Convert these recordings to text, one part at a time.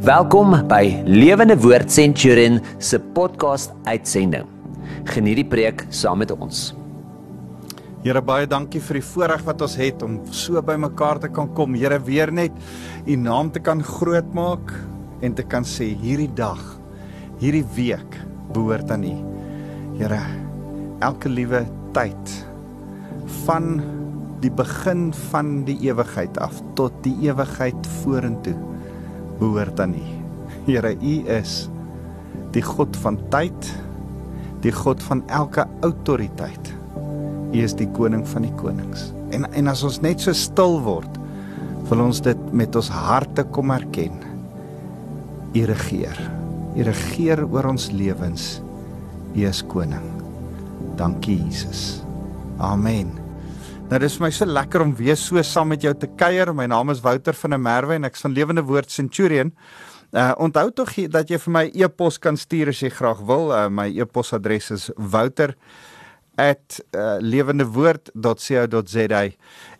Welkom by Lewende Woord Centurion se podcast uitsending. Geniet die preek saam met ons. Here baie dankie vir die voorreg wat ons het om so by mekaar te kan kom. Here weer net u naam te kan grootmaak en te kan sê hierdie dag, hierdie week behoort aan u. Here, elke liewe tyd van die begin van die ewigheid af tot die ewigheid vorentoe behoort aan U. Here, U is die God van tyd, die God van elke autoriteit. U is die koning van die konings. En en as ons net so stil word, wil ons dit met ons harte kom erken. U regeer. U regeer oor ons lewens. U is koning. Dankie Jesus. Amen. Nou dis vir my so lekker om weer so saam met jou te kuier. My naam is Wouter van der Merwe en ek's van Lewende Woord Centurion. Uh onthou tog dat jy vir my e-pos kan stuur as jy graag wil. Uh my e-posadres is wouter@lewendewoord.co.za.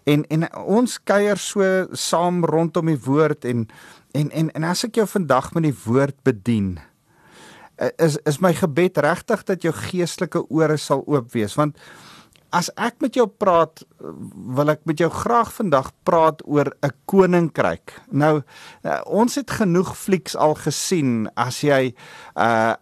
En en ons kuier so saam rondom die woord en en en en as ek jou vandag met die woord bedien, uh, is is my gebed regtig dat jou geestelike ore sal oop wees want As ek met jou praat, wil ek met jou graag vandag praat oor 'n koninkryk. Nou, uh, ons het genoeg flieks al gesien as jy uh,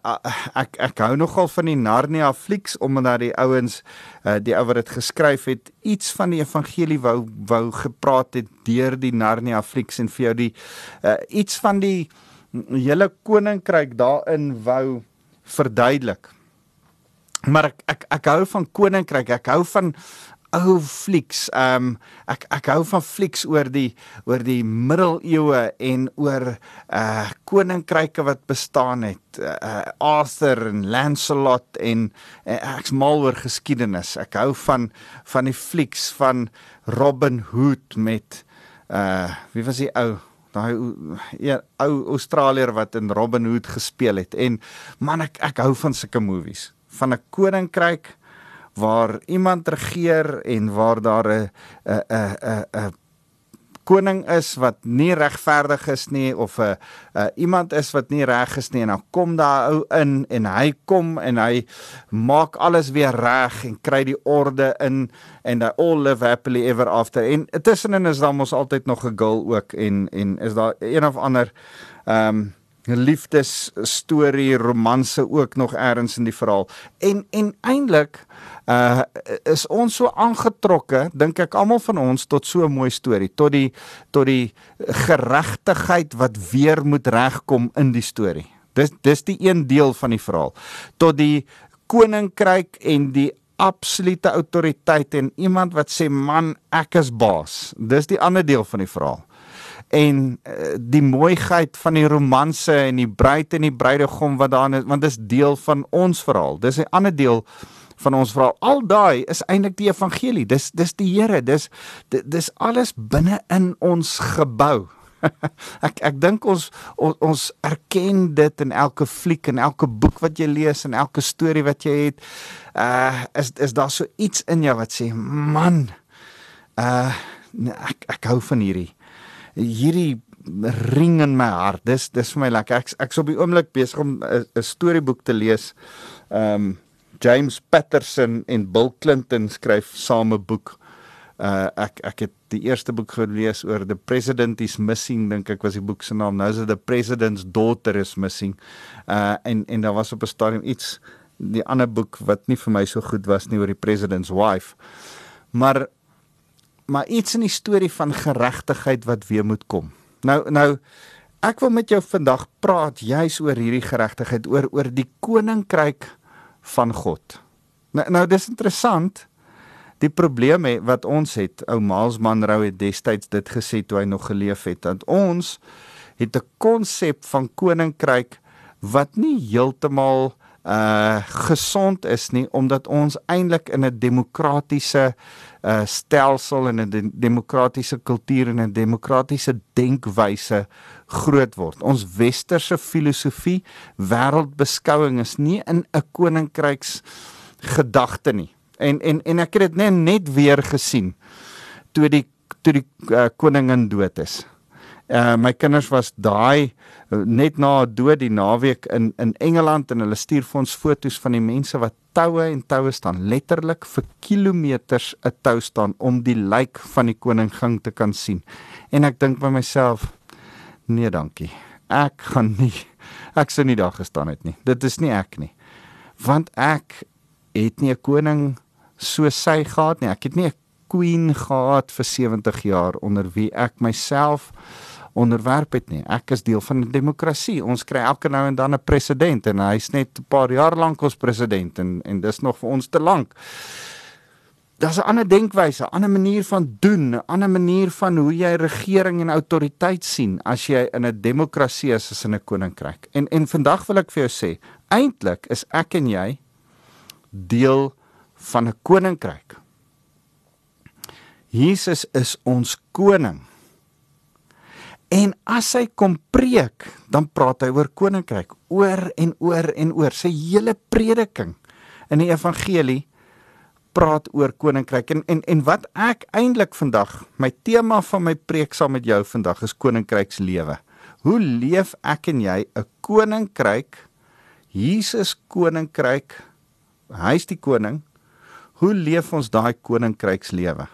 ek ek hou nogal van die Narnia flieks omdat die ouens uh, die ou wat dit geskryf het iets van die evangelie wou wou gepraat het deur die Narnia flieks en vir jou die uh, iets van die hele koninkryk daarin wou verduidelik maar ek ek ek hou van koninkryk ek hou van ou flieks. Ehm um, ek ek hou van flieks oor die oor die middeleeue en oor uh koninkryke wat bestaan het. Uh Arthur en Lancelot en uh, ek's mal oor geskiedenis. Ek hou van van die flieks van Robin Hood met uh wie was die ou? Daai ja, ou Australier wat in Robin Hood gespeel het. En man ek ek hou van sulke movies van 'n koninkryk waar iemand regeer en waar daar 'n 'n 'n 'n koning is wat nie regverdig is nie of 'n iemand is wat nie reg is nie en dan kom daar ou in en hy kom en hy maak alles weer reg en kry die orde in en they all live happily ever after. En tussenin is daar mos altyd nog 'n girl ook en en is daar een of ander ehm um, 'n liefdesstorie, romanse ook nog eers in die verhaal. En en eintlik uh is ons so aangetrokke, dink ek almal van ons tot so 'n mooi storie, tot die tot die geregtigheid wat weer moet regkom in die storie. Dis dis die een deel van die verhaal. Tot die koninkryk en die absolute autoriteit en iemand wat sê man ek is baas. Dis die ander deel van die verhaal en uh, die mooiheid van die romanse en die bruid en die bruidegom wat daar is want dis deel van ons verhaal. Dis 'n ander deel van ons verhaal. Al daai is eintlik die evangelie. Dis dis die Here. Dis dis alles binne in ons gebou. ek ek dink ons, ons erken dit in elke fliek en elke boek wat jy lees en elke storie wat jy het. Uh is is daar so iets in jou wat sê, "Man, uh ek ek hou van hierdie hierdie ring in my hart. Dis dis vir my lekker. Ek ek's op die oomblik besig om 'n storieboek te lees. Um James Patterson en Bill Clinton skryf same boek. Uh ek ek het die eerste boek gelees oor the president is missing dink ek was die boek se naam. Nou is dit the president's daughter is missing. Uh en en daar was op 'n stadium iets die ander boek wat nie vir my so goed was nie oor die president's wife. Maar maar iets in die storie van geregtigheid wat weer moet kom. Nou nou ek wil met jou vandag praat juis oor hierdie geregtigheid oor oor die koninkryk van God. Nou nou dis interessant. Die probleem hè wat ons het, ou Miles Monroe het destyds dit gesê toe hy nog geleef het, dat ons het 'n konsep van koninkryk wat nie heeltemal uh gesond is nie omdat ons eintlik in 'n demokratiese uh stelsel en 'n de demokratiese kultuur en 'n demokratiese denkwyse groot word. Ons westerse filosofie, wêreldbeskouing is nie in 'n koninkryks gedagte nie. En en en ek het dit net net weer gesien toe die toe die uh, koningin dood is. Uh my kinders was daai net na dood die naweek in in Engeland en hulle stuur vir ons foto's van die mense wat toue en toue staan letterlik vir kilometers 'n tou staan om die lijk van die koning ging te kan sien. En ek dink by myself nee dankie. Ek gaan nie ek sou nie daar gestaan het nie. Dit is nie ek nie. Want ek het nie 'n koning so sy gehad nie. Ek het nie 'n queen gehad vir 70 jaar onder wie ek myself onderwerp het nie. Ek is deel van 'n demokrasie. Ons kry elke nou en dan 'n president en hy's net 'n paar jaar lank ons president en en dis nog vir ons te lank. Daar's 'n ander denkwyse, 'n ander manier van doen, 'n ander manier van hoe jy regering en autoriteit sien as jy in 'n demokrasie is as in 'n koninkryk. En en vandag wil ek vir jou sê, eintlik is ek en jy deel van 'n koninkryk. Jesus is ons koning. En as hy kom preek, dan praat hy oor koninkryk, oor en oor en oor. Sy hele prediking in die evangelie praat oor koninkryk en en en wat ek eintlik vandag my tema van my preek saam met jou vandag is koninkrykslewe. Hoe leef ek en jy 'n koninkryk? Jesus koninkryk. Hy's die koning. Hoe leef ons daai koninkrykslewe?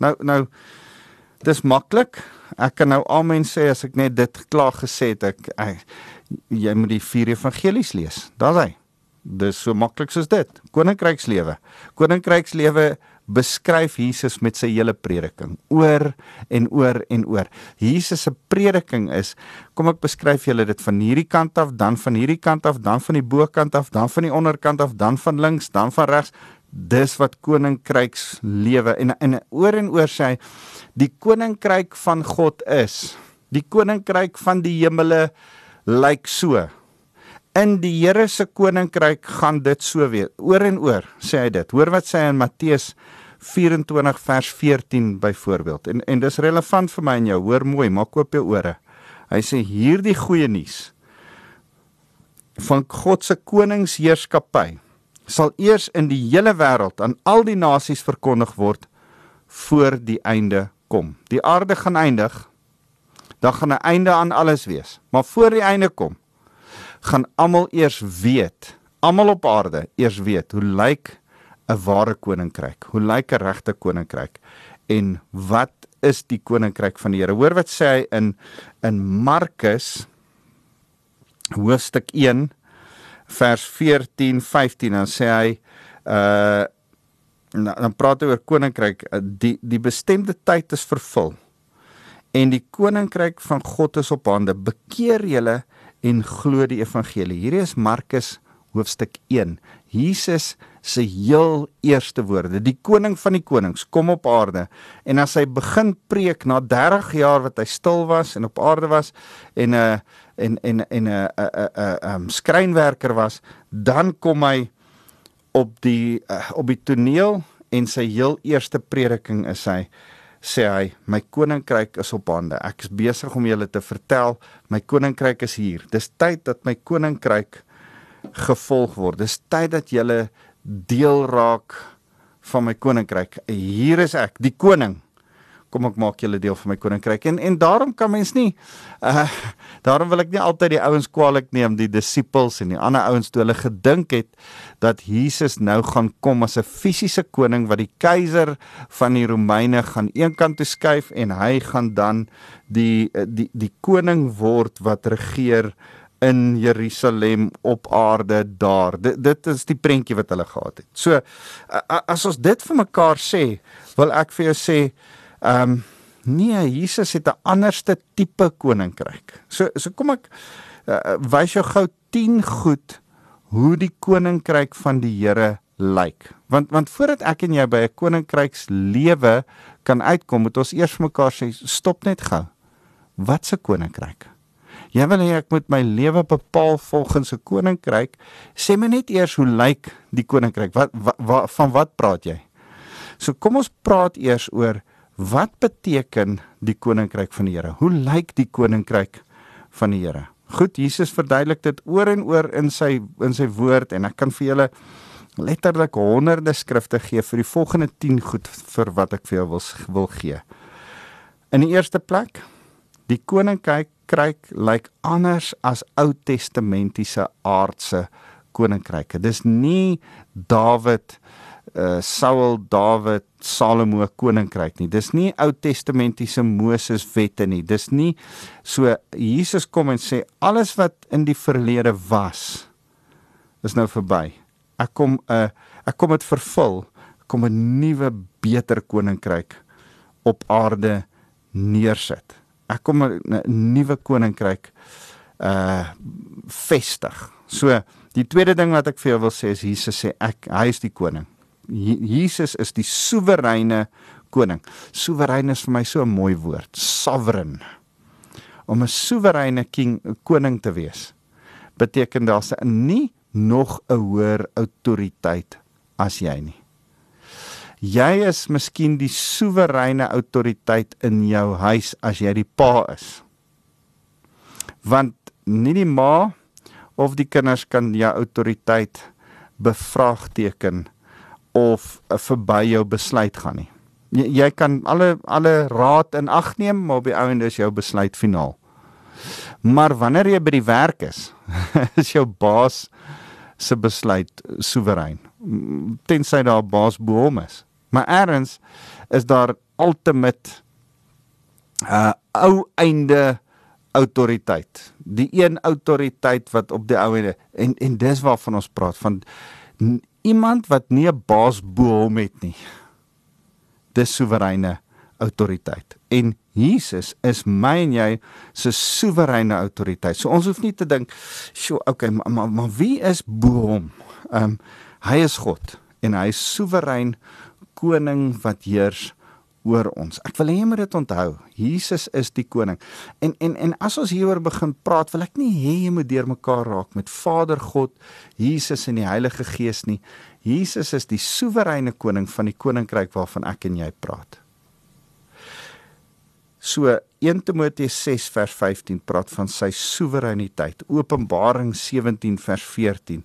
Nou nou dis maklik. Ek kan nou almen sê as ek net dit klaar gesê het ek, ek jy moet die vier evangelies lees. Daar's hy. Dis so maklik soos dit. Koninkrykslewe. Koninkrykslewe beskryf Jesus met sy hele prediking oor en oor en oor. Jesus se prediking is kom ek beskryf julle dit van hierdie kant af, dan van hierdie kant af, dan van die bokant af, dan van die onderkant af, dan van links, dan van regs dis wat koninkryks lewe en en oor en oor sê die koninkryk van God is die koninkryk van die hemele lyk so. In die Here se koninkryk gaan dit so wees. Oor en oor sê hy dit. Hoor wat sê hy in Matteus 24 vers 14 byvoorbeeld. En en dis relevant vir my en jou. Hoor mooi maak oop jou ore. Hy sê hierdie goeie nuus van God se koningsheerskappy sal eers in die hele wêreld aan al die nasies verkondig word voor die einde kom. Die aarde gaan eindig. Dan gaan 'n einde aan alles wees. Maar voor die einde kom, gaan almal eers weet, almal op aarde eers weet hoe lyk 'n ware koninkryk? Hoe lyk 'n regte koninkryk? En wat is die koninkryk van die Here? Hoor wat sê hy in in Markus hoofstuk 1 vers 14 15 dan sê hy uh dan praat hy oor koninkryk. Uh, die die bestemde tyd is vervul en die koninkryk van God is op hande. Bekeer julle en glo die evangelie. Hierdie is Markus hoofstuk 1 Jesus se heel eerste woorde die koning van die konings kom op aarde en as hy begin preek na 30 jaar wat hy stil was en op aarde was en 'n uh, en en en 'n 'n 'n 'n skrynwerker was, dan kom hy op die uh, op die toneel en sy heel eerste prediking is hy sê hy my koninkryk is op hande. Ek is besig om julle te vertel my koninkryk is hier. Dis tyd dat my koninkryk gevolg word. Dis tyd dat julle deel raak van my koninkryk. Hier is ek, die koning kom ek maak julle deel van my koninkryk en en daarom kan mens nie uh daarom wil ek nie altyd die ouens kwaliek neem die disippels en die ander ouens toe hulle gedink het dat Jesus nou gaan kom as 'n fisiese koning wat die keiser van die Romeine gaan eenkant toe skuif en hy gaan dan die die die koning word wat regeer in Jerusalem op aarde daar. Dit dit is die prentjie wat hulle gehad het. So as ons dit vir mekaar sê, wil ek vir jou sê Ehm um, nee, Jesus het 'n anderste tipe koninkryk. So so kom ek uh, wys jou gou 10 goed hoe die koninkryk van die Here lyk. Want want voordat ek en jy by 'n koninkrykslewe kan uitkom, moet ons eers mekaar sê stop net gou. Wat 'n koninkryk? Jy wil hê ek moet my lewe bepaal volgens 'n koninkryk? Sê my net eers hoe lyk die koninkryk? Wat, wat, wat van wat praat jy? So kom ons praat eers oor Wat beteken die koninkryk van die Here? Hoe lyk die koninkryk van die Here? Goed, Jesus verduidelik dit oor en oor in sy in sy woord en ek kan vir julle letterlik honderde skrifte gee vir die volgende 10 goed vir wat ek vir jou wil wil gee. In die eerste plek, Die koninkryk kryk lyk anders as Ou Testamentiese aardse koninkryke. Dis nie Dawid uh Saul, Dawid, Salomo koninkryk nie. Dis nie Ou Testamentiese Moses wette nie. Dis nie so Jesus kom en sê alles wat in die verlede was is nou verby. Ek kom 'n uh, ek kom dit vervul. Kom 'n nuwe beter koninkryk op aarde neersit. Ek kom 'n nuwe koninkryk uh vestig. So die tweede ding wat ek vir jou wil sê is Jesus sê ek hy is die koning. Jesus is die soewereine koning. Soewerein is vir my so 'n mooi woord, sovereign. Om 'n soewereine king koning te wees beteken daar's nie nog 'n hoër autoriteit as jy nie. Jy is miskien die soewereine autoriteit in jou huis as jy die pa is. Want nie die ma of die kinders kan jou autoriteit bevraagteken of uh, verby jou besluit gaan nie. Jy, jy kan alle alle raad in ag neem, maar op die en dis jou besluit finaal. Maar wanneer jy by die werk is, is jou baas se besluit soewerein. Tensy daar 'n baas bo hom is. Maar eers is daar ultimate uh ou einde autoriteit. Die een autoriteit wat op die ou en en, en dis waarvan ons praat van iemand wat nie 'n baas bo hom het nie. Dis soewereine autoriteit. En Jesus is my en jy se soewereine autoriteit. So ons hoef nie te dink, "Sjoe, okay, maar, maar maar wie is bo hom?" Ehm um, hy is God en hy is soewerein koning wat heers oor ons. Ek wil hê jy moet dit onthou. Jesus is die koning. En en en as ons hieroor begin praat, wil ek nie hê jy moet deurmekaar raak met Vader God, Jesus en die Heilige Gees nie. Jesus is die soewereine koning van die koninkryk waarvan ek en jy praat. So 1 Timoteus 6 vers 15 praat van sy soewereiniteit. Openbaring 17 vers 14.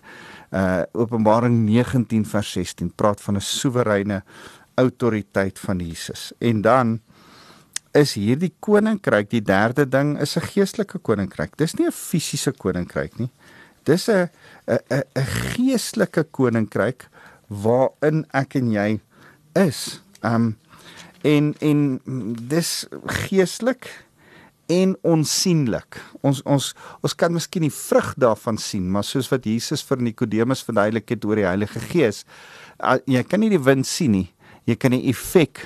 Uh Openbaring 19 vers 16 praat van 'n soewereine autoriteit van Jesus. En dan is hierdie koninkryk, die derde ding is 'n geestelike koninkryk. Dis nie 'n fisiese koninkryk nie. Dis 'n 'n 'n geestelike koninkryk waarin ek en jy is. Um en en dis geestelik en onsigbaar. Ons ons ons kan miskien die vrug daarvan sien, maar soos wat Jesus vir Nikodemus verduidelik het oor die Heilige Gees, jy kan nie die wind sien nie, jy kan die effek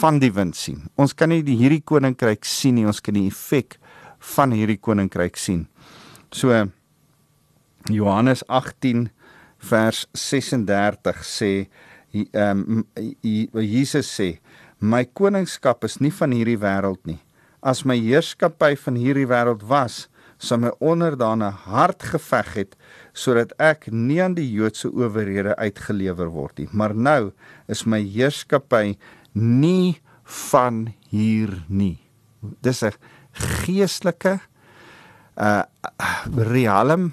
van die wind sien. Ons kan nie die hierdie koninkryk sien nie, ons kan die effek van hierdie koninkryk sien. So Johannes 18 vers 36 sê ehm um, Jesus sê my koningskap is nie van hierdie wêreld nie. As my heerskappy van hierdie wêreld was, sou my onderdane hard geveg het sodat ek nie aan die Joodse owerhede uitgelewer word nie. Maar nou is my heerskappy nie van hier nie. Dis 'n geestelike uh realm,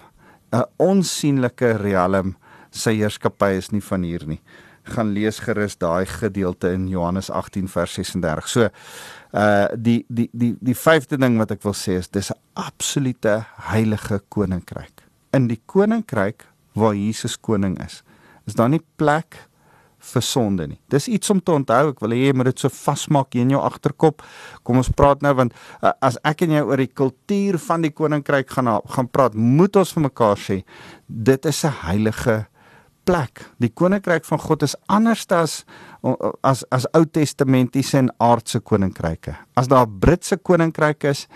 'n onsigbare realm. Sy heerskappy is nie van hier nie. Gaan lees gerus daai gedeelte in Johannes 18 vers 36. So uh die die die die vyfde ding wat ek wil sê is dis 'n absolute heilige koninkryk. In die koninkryk waar Jesus koning is, is daar nie plek vir sonde nie. Dis iets om te onthou. Ek wil hê jy moet dit so vasmaak in jou agterkop. Kom ons praat nou want uh, as ek en jy oor die kultuur van die koninkryk gaan gaan praat, moet ons vir mekaar sê dit is 'n heilige plek. Die koninkryk van God is anders as as as Ou Testamentiese en aardse koninkryke. As daar Britse koninkryk is,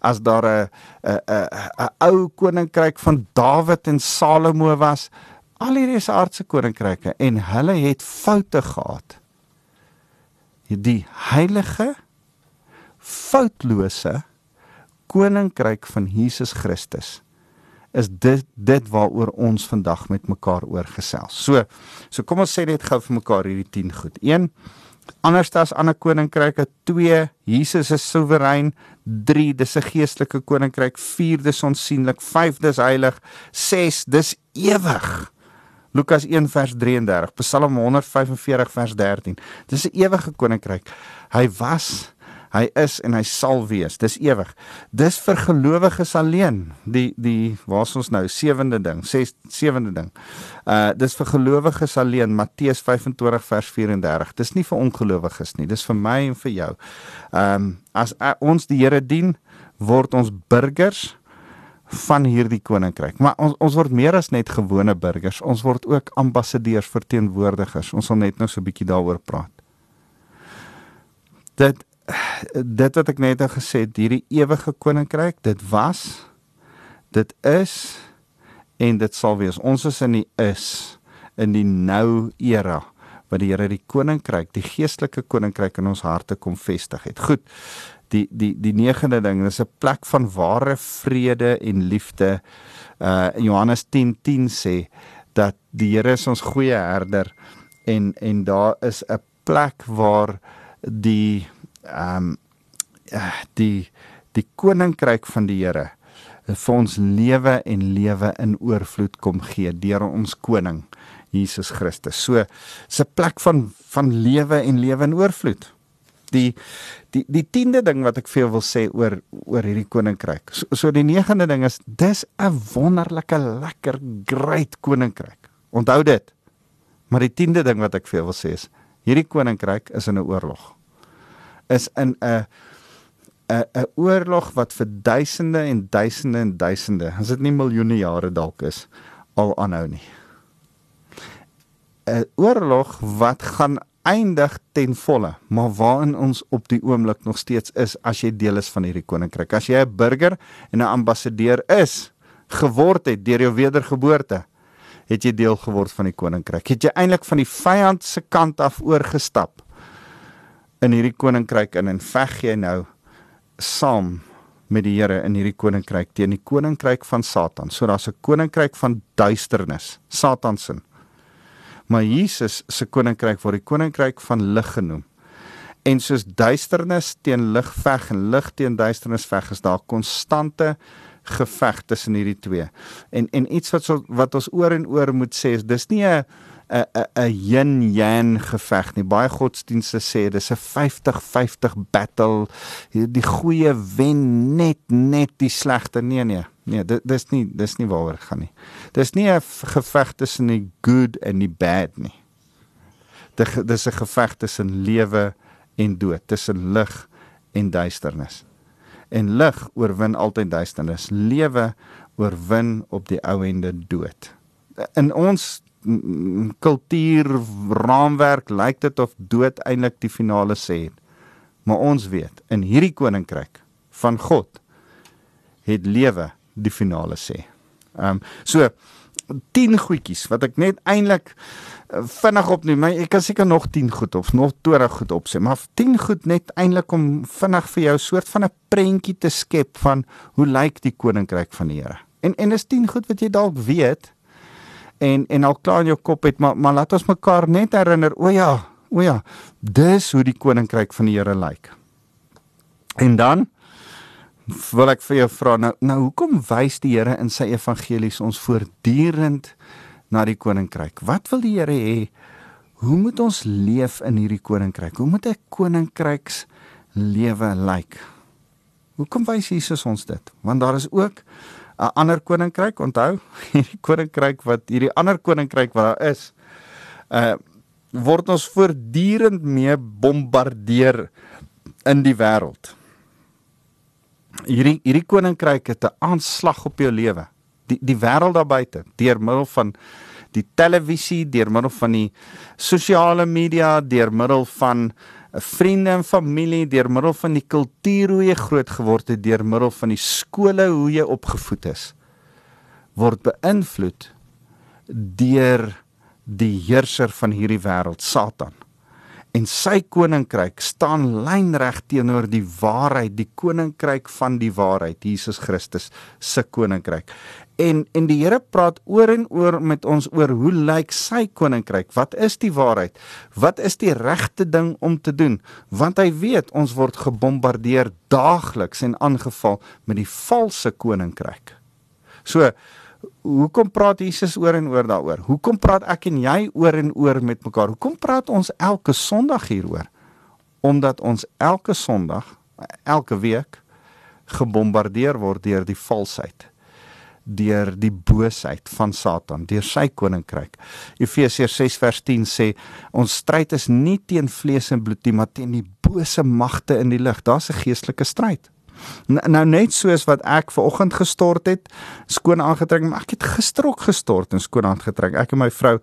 as daar 'n 'n 'n ou koninkryk van Dawid en Salomo was, al hierdie is aardse koninkryke en hulle het foute gehad. Die heilige foutlose koninkryk van Jesus Christus is dit dit waaroor ons vandag met mekaar oorgesels. So, so kom ons sê net gou vir mekaar hierdie 10 goed. 1 Anders as ander koninkryke. 2 Jesus is soewerein. 3 dis 'n geestelike koninkryk. 4 dis onsigbaar 5 dis heilig. 6 dis ewig. Lukas 1 vers 33 Psalm 145 vers 13 dis 'n ewige koninkryk. Hy was Hy is en hy sal wees. Dis ewig. Dis vir gelowiges alleen. Die die waar's ons nou? Sewende ding, ses sewende ding. Uh dis vir gelowiges alleen. Matteus 25 vers 34. Dis nie vir ongelowiges nie. Dis vir my en vir jou. Ehm um, as uh, ons die Here dien, word ons burgers van hierdie koninkryk. Maar ons ons word meer as net gewone burgers. Ons word ook ambassadeurs, verteenwoordigers. Ons sal net nou so 'n bietjie daaroor praat. Dit dit wat ek net nou gesê het, hierdie ewige koninkryk, dit was dit is en dit sal wees. Ons is in die is in die nou era wat die Here die koninkryk, die geestelike koninkryk in ons harte kom vestig het. Goed die die die negende ding is 'n plek van ware vrede en liefde. Uh Johannes 10:10 10 sê dat die Here is ons goeie herder en en daar is 'n plek waar die ehm um, die die koninkryk van die Here vir ons lewe en lewe in oorvloed kom gee deur ons koning Jesus Christus. So 'n plek van van lewe en lewe in oorvloed die die die 10de ding wat ek vir jou wil sê oor oor hierdie koninkryk. So, so die 9de ding is dis 'n wonderlike lekker great koninkryk. Onthou dit. Maar die 10de ding wat ek vir jou wil sê is hierdie koninkryk is in 'n oorlog. Is in 'n 'n 'n oorlog wat vir duisende en duisende en duisende, as dit nie miljoene jare dalk is, al aanhou nie. 'n oorlog wat gaan eindig ten volle, maar waarin ons op die oomblik nog steeds is as jy deel is van hierdie koninkryk. As jy 'n burger en 'n ambassadeur is, geword het deur jou wedergeboorte, het jy deel geword van die koninkryk. Het jy eintlik van die vyand se kant af oorgestap in hierdie koninkryk in en veg jy nou saam met die Here in hierdie koninkryk teen die koninkryk van Satan. So daar's 'n koninkryk van duisternis, Satan se maar Jesus se koninkryk word die koninkryk van lig genoem. En soos duisternis teen lig veg en lig teen duisternis veg, is daar konstante geveg tussen hierdie twee. En en iets wat so, wat ons oor en oor moet sê is dis nie 'n 'n 'n 'n yin-yang geveg nie. Baie godsdienste sê dis 'n 50-50 battle. Die goeie wen net net die slegte. Nee nee. Nee, dit dis nie dis nie waaroor gaan nie. Dis nie 'n geveg tussen die good en die bad nie. Dit dis 'n geveg tussen lewe en dood, tussen lig en duisternis. En lig oorwin altyd duisternis. Lewe oorwin op die ou ende dood. In ons kultuur raamwerk lyk dit of dood eintlik die finale sê het. Maar ons weet in hierdie koninkryk van God het lewe die finale sê. Ehm um, so 10 goedjies wat ek net eintlik uh, vinnig opneem. Ek kan seker nog 10 goed of nog 20 goed opsê, maar 10 goed net eintlik om vinnig vir jou soort van 'n prentjie te skep van hoe lyk die koninkryk van die Here. En en is 10 goed wat jy dalk weet en en al klaar in jou kop het, maar maar laat ons mekaar net herinner, o ja, o ja, dis hoe die koninkryk van die Here lyk. En dan wil ek vir jou vra nou nou hoekom wys die Here in sy evangelies ons voortdurend na die koninkryk? Wat wil die Here hê? Hoe moet ons leef in hierdie koninkryk? Hoe moet 'n koninkryks lewe lyk? Hoekom wys Jesus ons dit? Want daar is ook 'n ander koninkryk, onthou, hierdie koninkryk wat hierdie ander koninkryk wat daar is, uh word ons voortdurend mee bombardeer in die wêreld hierdie hierdie koninkryk het 'n aanslag op jou lewe. Die die wêreld daar buite deur middel van die televisie, deur middel van die sosiale media, deur middel van eh, vriende en familie, deur middel van die kultuur hoe jy groot geword het, deur middel van die skole hoe jy opgevoed is, word beïnvloed deur die heerser van hierdie wêreld, Satan en sy koninkryk staan lynreg teenoor die waarheid, die koninkryk van die waarheid, Jesus Christus se koninkryk. En en die Here praat oor en oor met ons oor hoe lyk sy koninkryk? Wat is die waarheid? Wat is die regte ding om te doen? Want hy weet ons word gebombardeer daagliks en aangeval met die valse koninkryk. So hoekom praat Jesus oor en oor daaroor? Hoekom praat ek en jy oor en oor met mekaar? Hoekom praat ons elke Sondag hieroor? Omdat ons elke Sondag elke week gebombardeer word deur die valsheid deur die boosheid van Satan, deur sy koninkryk. Efesiërs 6 vers 10 sê ons stryd is nie teen vlees en bloed nie, maar teen die bose magte in die lig. Daar's 'n geestelike stryd. Nou net soos wat ek ver oggend gestort het, skoon aangetrek, maar ek het gister ook gestort en skoon aangetrek. Ek en my vrou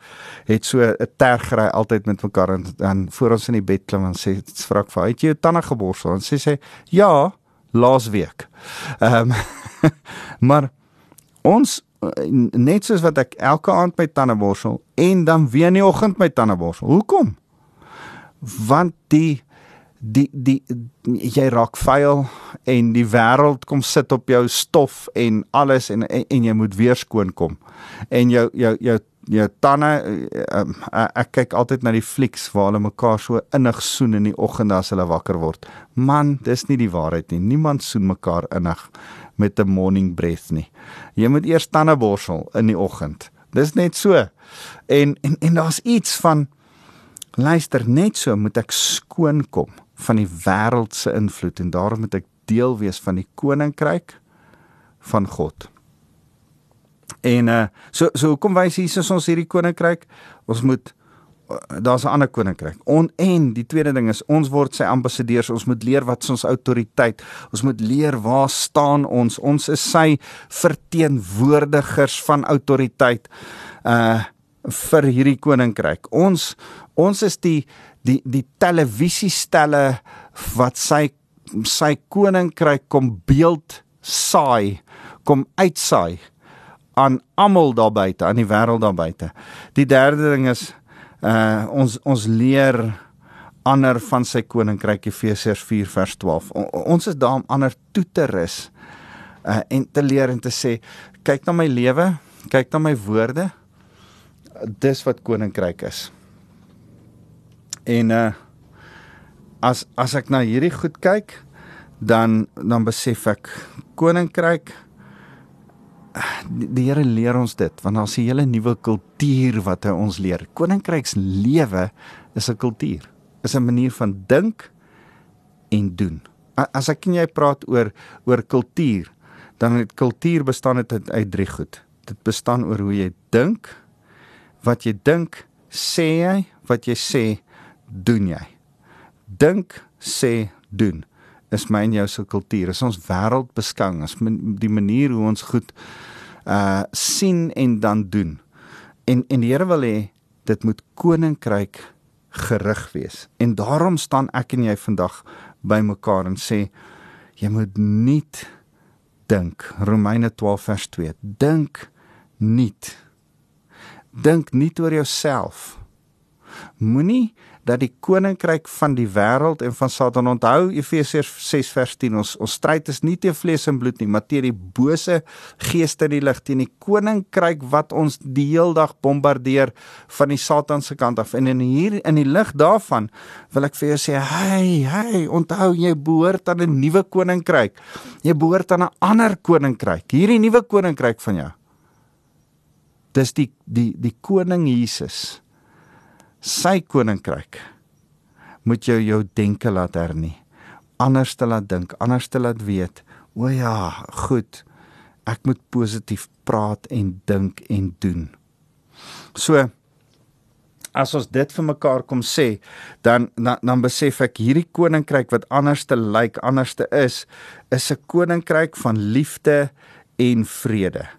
het so 'n tergry altyd met mekaar en dan voor ons in die bed klim en sê, "Vra ek vir, het jy jou tande geborsel?" En sê sy, "Ja, laas week." Ehm um, maar ons net soos wat ek elke aand my tande borsel en dan weer in die oggend my tande borsel. Hoekom? Want die die die jy raak vuil en die wêreld kom sit op jou stof en alles en en, en jy moet weer skoon kom. En jou jou jou jou tande um, ek kyk altyd na die flieks waar hulle mekaar so innig soen in die oggend as hulle wakker word. Man, dis nie die waarheid nie. Niemand soen mekaar innig met 'n morning breath nie. Jy moet eers tande borsel in die oggend. Dis net so. En en en daar's iets van luister, net so moet ek skoon kom van die wêreld se invloed en daarom moet ek deel wees van die koninkryk van God. En uh so so kom wys Jesus ons hierdie koninkryk. Ons moet daar's 'n ander koninkryk. On en die tweede ding is ons word sy ambassadeurs. Ons moet leer wat ons autoriteit. Ons moet leer waar staan ons? Ons is sy verteenwoordigers van autoriteit uh vir hierdie koninkryk. Ons ons is die die die televisiestelle wat sy sy koninkryk kom beeld saai, kom uitsaai aan almal daar buite, aan die wêreld daar buite. Die derde ding is uh ons ons leer ander van sy koninkryk Efesiërs 4 vers 12. O, ons is daar om ander toe te rus uh en te leer en te sê kyk na my lewe, kyk na my woorde. Dis wat koninkryk is. En uh as as ek na hierdie goed kyk, dan dan besef ek koninkryk die, die Here leer ons dit want daar's 'n hele nuwe kultuur wat hy ons leer. Koninkryks lewe is 'n kultuur. Is 'n manier van dink en doen. As ek en jy praat oor oor kultuur, dan het kultuur bestaan uit uit drie goed. Dit bestaan oor hoe jy dink, wat jy dink, sê jy, wat jy sê, doen jy. Dink, sê, doen is my en jou se kultuur. Is ons wêreld beskang, is die manier hoe ons goed uh sien en dan doen. En en die Here wil hê dit moet koninkryk gerig wees. En daarom staan ek en jy vandag by mekaar en sê jy moet nie dink Romeine 12 vers 2 dink nie dink nie oor jouself. Moenie dat die koninkryk van die wêreld en van Satan onthou Efesiërs 6 vers 10 ons ons stryd is nie teen vlees en bloed nie maar teen die bose geeste in die lig teen die koninkryk wat ons die heeldag bombardeer van die Satan se kant af. En in hier in die lig daarvan wil ek vir jou sê hey hey onthou jy behoort aan 'n nuwe koninkryk. Jy behoort aan 'n ander koninkryk. Hierdie nuwe koninkryk van jou dis die die die koning Jesus sy koninkryk moet jou jou denke laat hernie anders te laat dink anders te laat weet o ja goed ek moet positief praat en dink en doen. So as ons dit vir mekaar kom sê dan dan, dan besef ek hierdie koninkryk wat anders te lyk anders te is is 'n koninkryk van liefde en vrede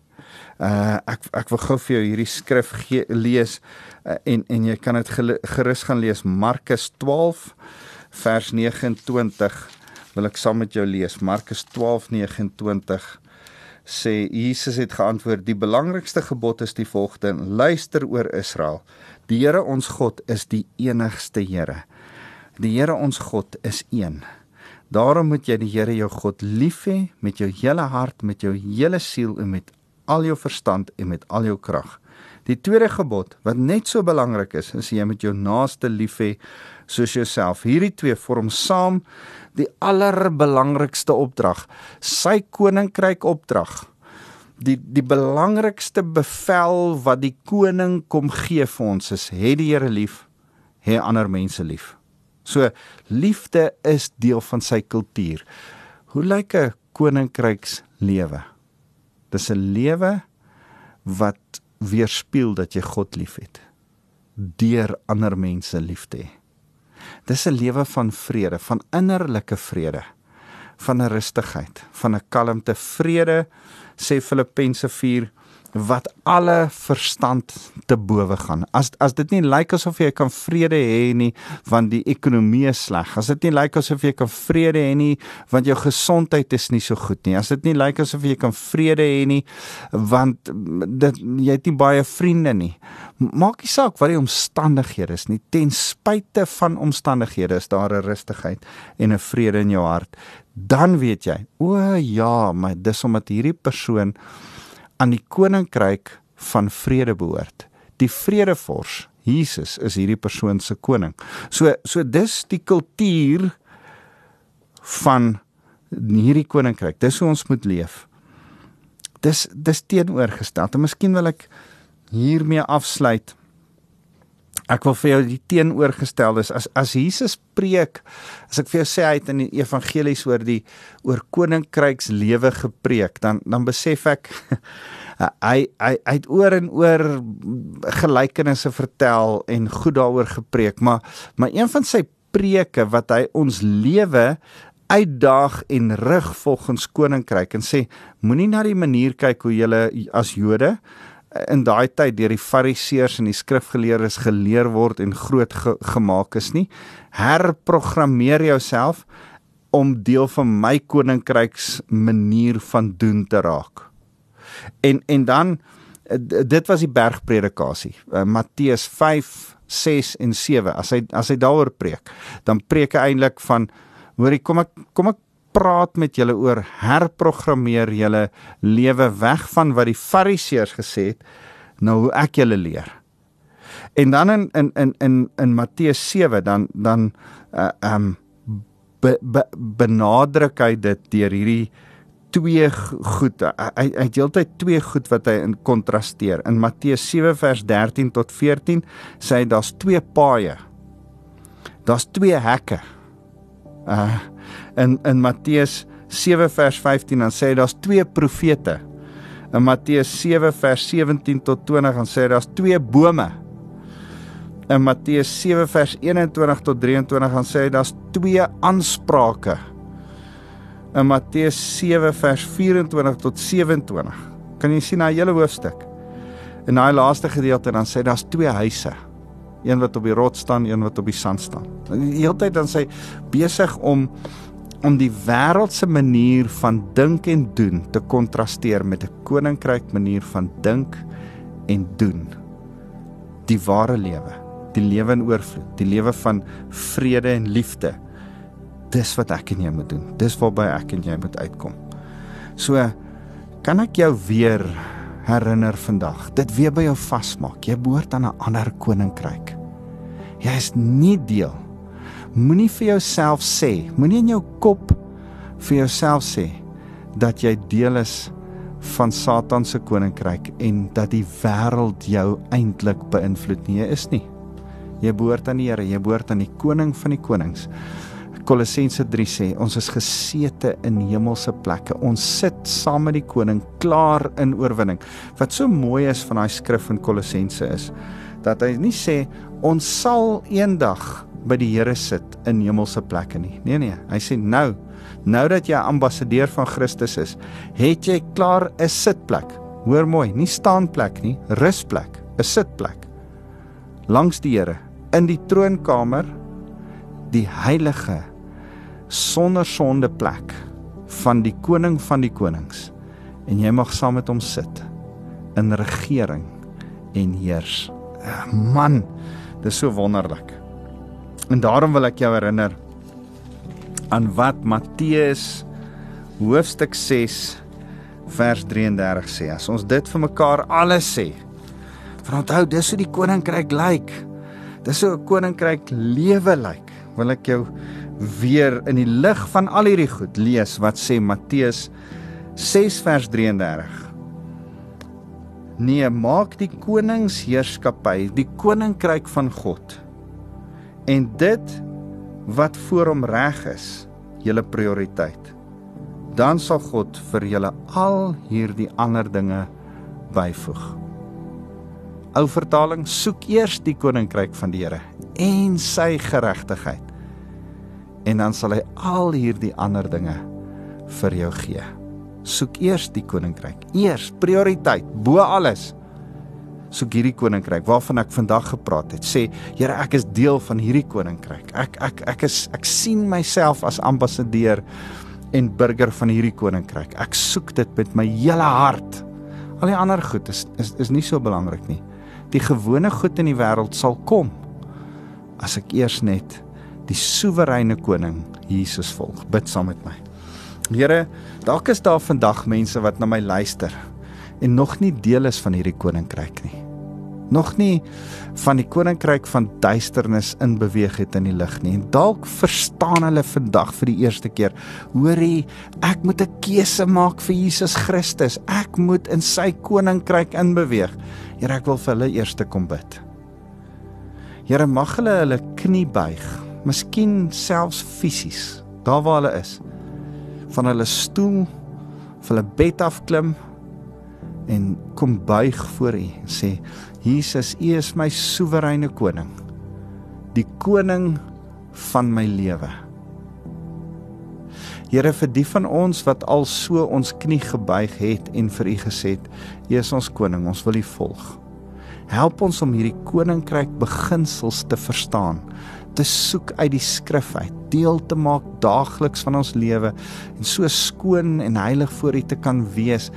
Uh ek ek wil gou vir jou hierdie skrif gee, lees uh, en en jy kan dit gerus gaan lees. Markus 12 vers 29 wil ek saam met jou lees. Markus 12:29 sê Jesus het geantwoord die belangrikste gebod is die volgende. Luister oor Israel. Die Here ons God is die enigste Here. Die Here ons God is een. Daarom moet jy die Here jou God lief hê met jou hele hart, met jou hele siel en met al jou verstand en met al jou krag. Die tweede gebod wat net so belangrik is, is jy moet jou naaste lief hê soos jouself. Hierdie twee vorm saam die allerbelangrikste opdrag, sy koninkryk opdrag. Die die belangrikste bevel wat die koning kom gee vir ons is: hê die Here lief, hê ander mense lief. So liefde is deel van sy kultuur. Hoe lyk 'n koninkrykslewe? Dis 'n lewe wat weerspieël dat jy God liefhet deur ander mense lief te hê. Dis 'n lewe van vrede, van innerlike vrede, van 'n rustigheid, van 'n kalmte, vrede sê Filippense 4 wat alle verstand te bowe gaan. As as dit nie lyk asof jy kan vrede hê nie want die ekonomie is sleg. As dit nie lyk asof jy kan vrede hê nie want jou gesondheid is nie so goed nie. As dit nie lyk asof jy kan vrede hê nie want dit jy het nie baie vriende nie. Maak nie saak wat die omstandighede is nie. Ten spyte van omstandighede is daar 'n rustigheid en 'n vrede in jou hart. Dan weet jy, o ja, maar dis omdat hierdie persoon aan die koninkryk van vrede behoort. Die vredevors, Jesus is hierdie persoon se koning. So so dis die kultuur van hierdie koninkryk. Dis hoe ons moet leef. Dis dis teenoorgestel. En miskien wil ek hiermee afsluit. Ek wil vir jou die teenoorgestel is. As as Jesus preek, as ek vir jou sê hy het in die evangelies oor die oor koninkryks lewe gepreek, dan dan besef ek hy hy hy het oor en oor gelykenisse vertel en goed daaroor gepreek, maar maar een van sy preke wat hy ons lewe uitdaag en rig volgens koninkryk en sê moenie na die manier kyk hoe julle as Jode in daai tyd deur die fariseërs en die skrifgeleerdes geleer word en groot ge gemaak is nie herprogrammeer jouself om deel van my koninkryks manier van doen te raak. En en dan dit was die bergpredikasie uh, Matteus 5 6 en 7 as hy as hy daaroor preek dan preek hy eintlik van hoorie kom ek kom ek praat met julle oor herprogrammeer julle lewe weg van wat die fariseërs gesê het nou hoe ek julle leer. En dan in in in in in Matteus 7 dan dan uh um be, be, benadruk hy dit deur hierdie twee goed. Hy hy het heeltyd twee goed wat hy in kontrasteer. In Matteus 7 vers 13 tot 14 sê hy daar's twee paaie. Daar's twee hekke. Uh in in Matteus 7 vers 15 dan sê hy daar's twee profete. In Matteus 7 vers 17 tot 20 dan sê hy daar's twee bome. In Matteus 7 vers 21 tot 23 dan sê hy daar's twee aansprake. In Matteus 7 vers 24 tot 27 kan jy sien 'n hele hoofstuk. In daai laaste gedeelte dan sê daar's twee huise. Een wat op die rots staan, een wat op die sand staan. Die hele tyd dan sê besig om om die wêreldse manier van dink en doen te kontrasteer met 'n koninkryk manier van dink en doen. Die ware lewe, die lewe in oorvloed, die lewe van vrede en liefde. Dis wat ek en jy moet doen. Dis waarby ek en jy moet uitkom. So kan ek jou weer herinner vandag. Dit weer by jou vasmaak. Jy behoort aan 'n ander koninkryk. Jy is nie deel Moenie vir jouself sê, moenie in jou kop vir jouself sê dat jy deel is van Satan se koninkryk en dat die wêreld jou eintlik beïnvloed nie. Jy is nie. Jy behoort aan die Here, jy behoort aan die koning van die konings. Kolossense 3 sê ons is gesete in hemelse plekke. Ons sit saam met die koning klaar in oorwinning. Wat so mooi is van daai skrif in Kolossense is dat hy nie sê ons sal eendag by die Here sit in hemelse plekke nie. Nee nee, hy sê nou, nou dat jy ambassadeur van Christus is, het jy klaar 'n sitplek. Hoor mooi, nie staanplek nie, rusplek, 'n sitplek. Langs die Here in die troonkamer, die heilige sonder sonde plek van die koning van die konings. En jy mag saam met hom sit in regering en heers. Man, dis so wonderlik. En daarom wil ek jou herinner aan wat Matteus hoofstuk 6 vers 33 sê. As ons dit vir mekaar alles sê. Want onthou, dis hoe die koninkryk lyk. Dis hoe 'n koninkryk lewe lyk. Wil ek jou weer in die lig van al hierdie goed lees wat sê Matteus 6 vers 33. Nee, maak die koningsheerskappy, die koninkryk van God en dit wat voor hom reg is, julle prioriteit. Dan sal God vir julle al hierdie ander dinge byvoeg. Ou vertaling: Soek eers die koninkryk van die Here en sy geregtigheid. En dan sal hy al hierdie ander dinge vir jou gee. Soek eers die koninkryk. Eers prioriteit bo alles soek hierdie koninkryk waarvan ek vandag gepraat het. Sê, Here, ek is deel van hierdie koninkryk. Ek ek ek is ek sien myself as ambassadeur en burger van hierdie koninkryk. Ek soek dit met my hele hart. Al die ander goed is is is nie so belangrik nie. Die gewone goed in die wêreld sal kom as ek eers net die soewereine koning Jesus volg. Bid saam met my. Here, dalk is daar vandag mense wat na my luister en nog nie deel is van hierdie koninkryk nie. Nog nie van die koninkryk van duisternis in beweeg het in die lig nie. En dalk verstaan hulle vandag vir die eerste keer, hoorie, ek moet 'n keuse maak vir Jesus Christus. Ek moet in sy koninkryk inbeweeg. Here, ek wil vir hulle eers kom bid. Here, mag hulle hulle knie buig, miskien selfs fisies, daar waar hulle is, van hulle stoel, van hulle bed af klim en kom buig voor U en sê Jesus, U is my soewereine koning. Die koning van my lewe. Here vir die van ons wat al so ons knie gebuig het en vir U gesê het, U is ons koning, ons wil U volg. Help ons om hierdie koninkryk beginsels te verstaan, te soek uit die skrif uit, deel te maak daagliks van ons lewe en so skoon en heilig voor U te kan wees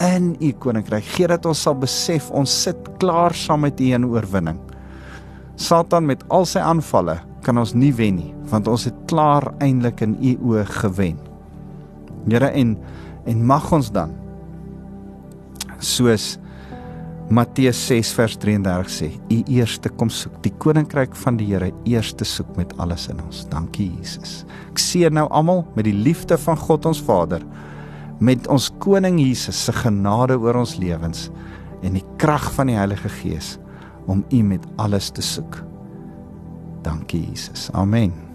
in u koninkryk. Gee dat ons sal besef ons sit klaar saam met u in oorwinning. Satan met al sy aanvalle kan ons nie wen nie, want ons het klaar eintlik in u oë gewen. Here en en mag ons dan soos Matteus 6 vers 33 sê, u eerste kom soek die koninkryk van die Here eerste soek met alles in ons. Dankie Jesus. Ek seën nou almal met die liefde van God ons Vader met ons koning Jesus se genade oor ons lewens en die krag van die Heilige Gees om U met alles te soek. Dankie Jesus. Amen.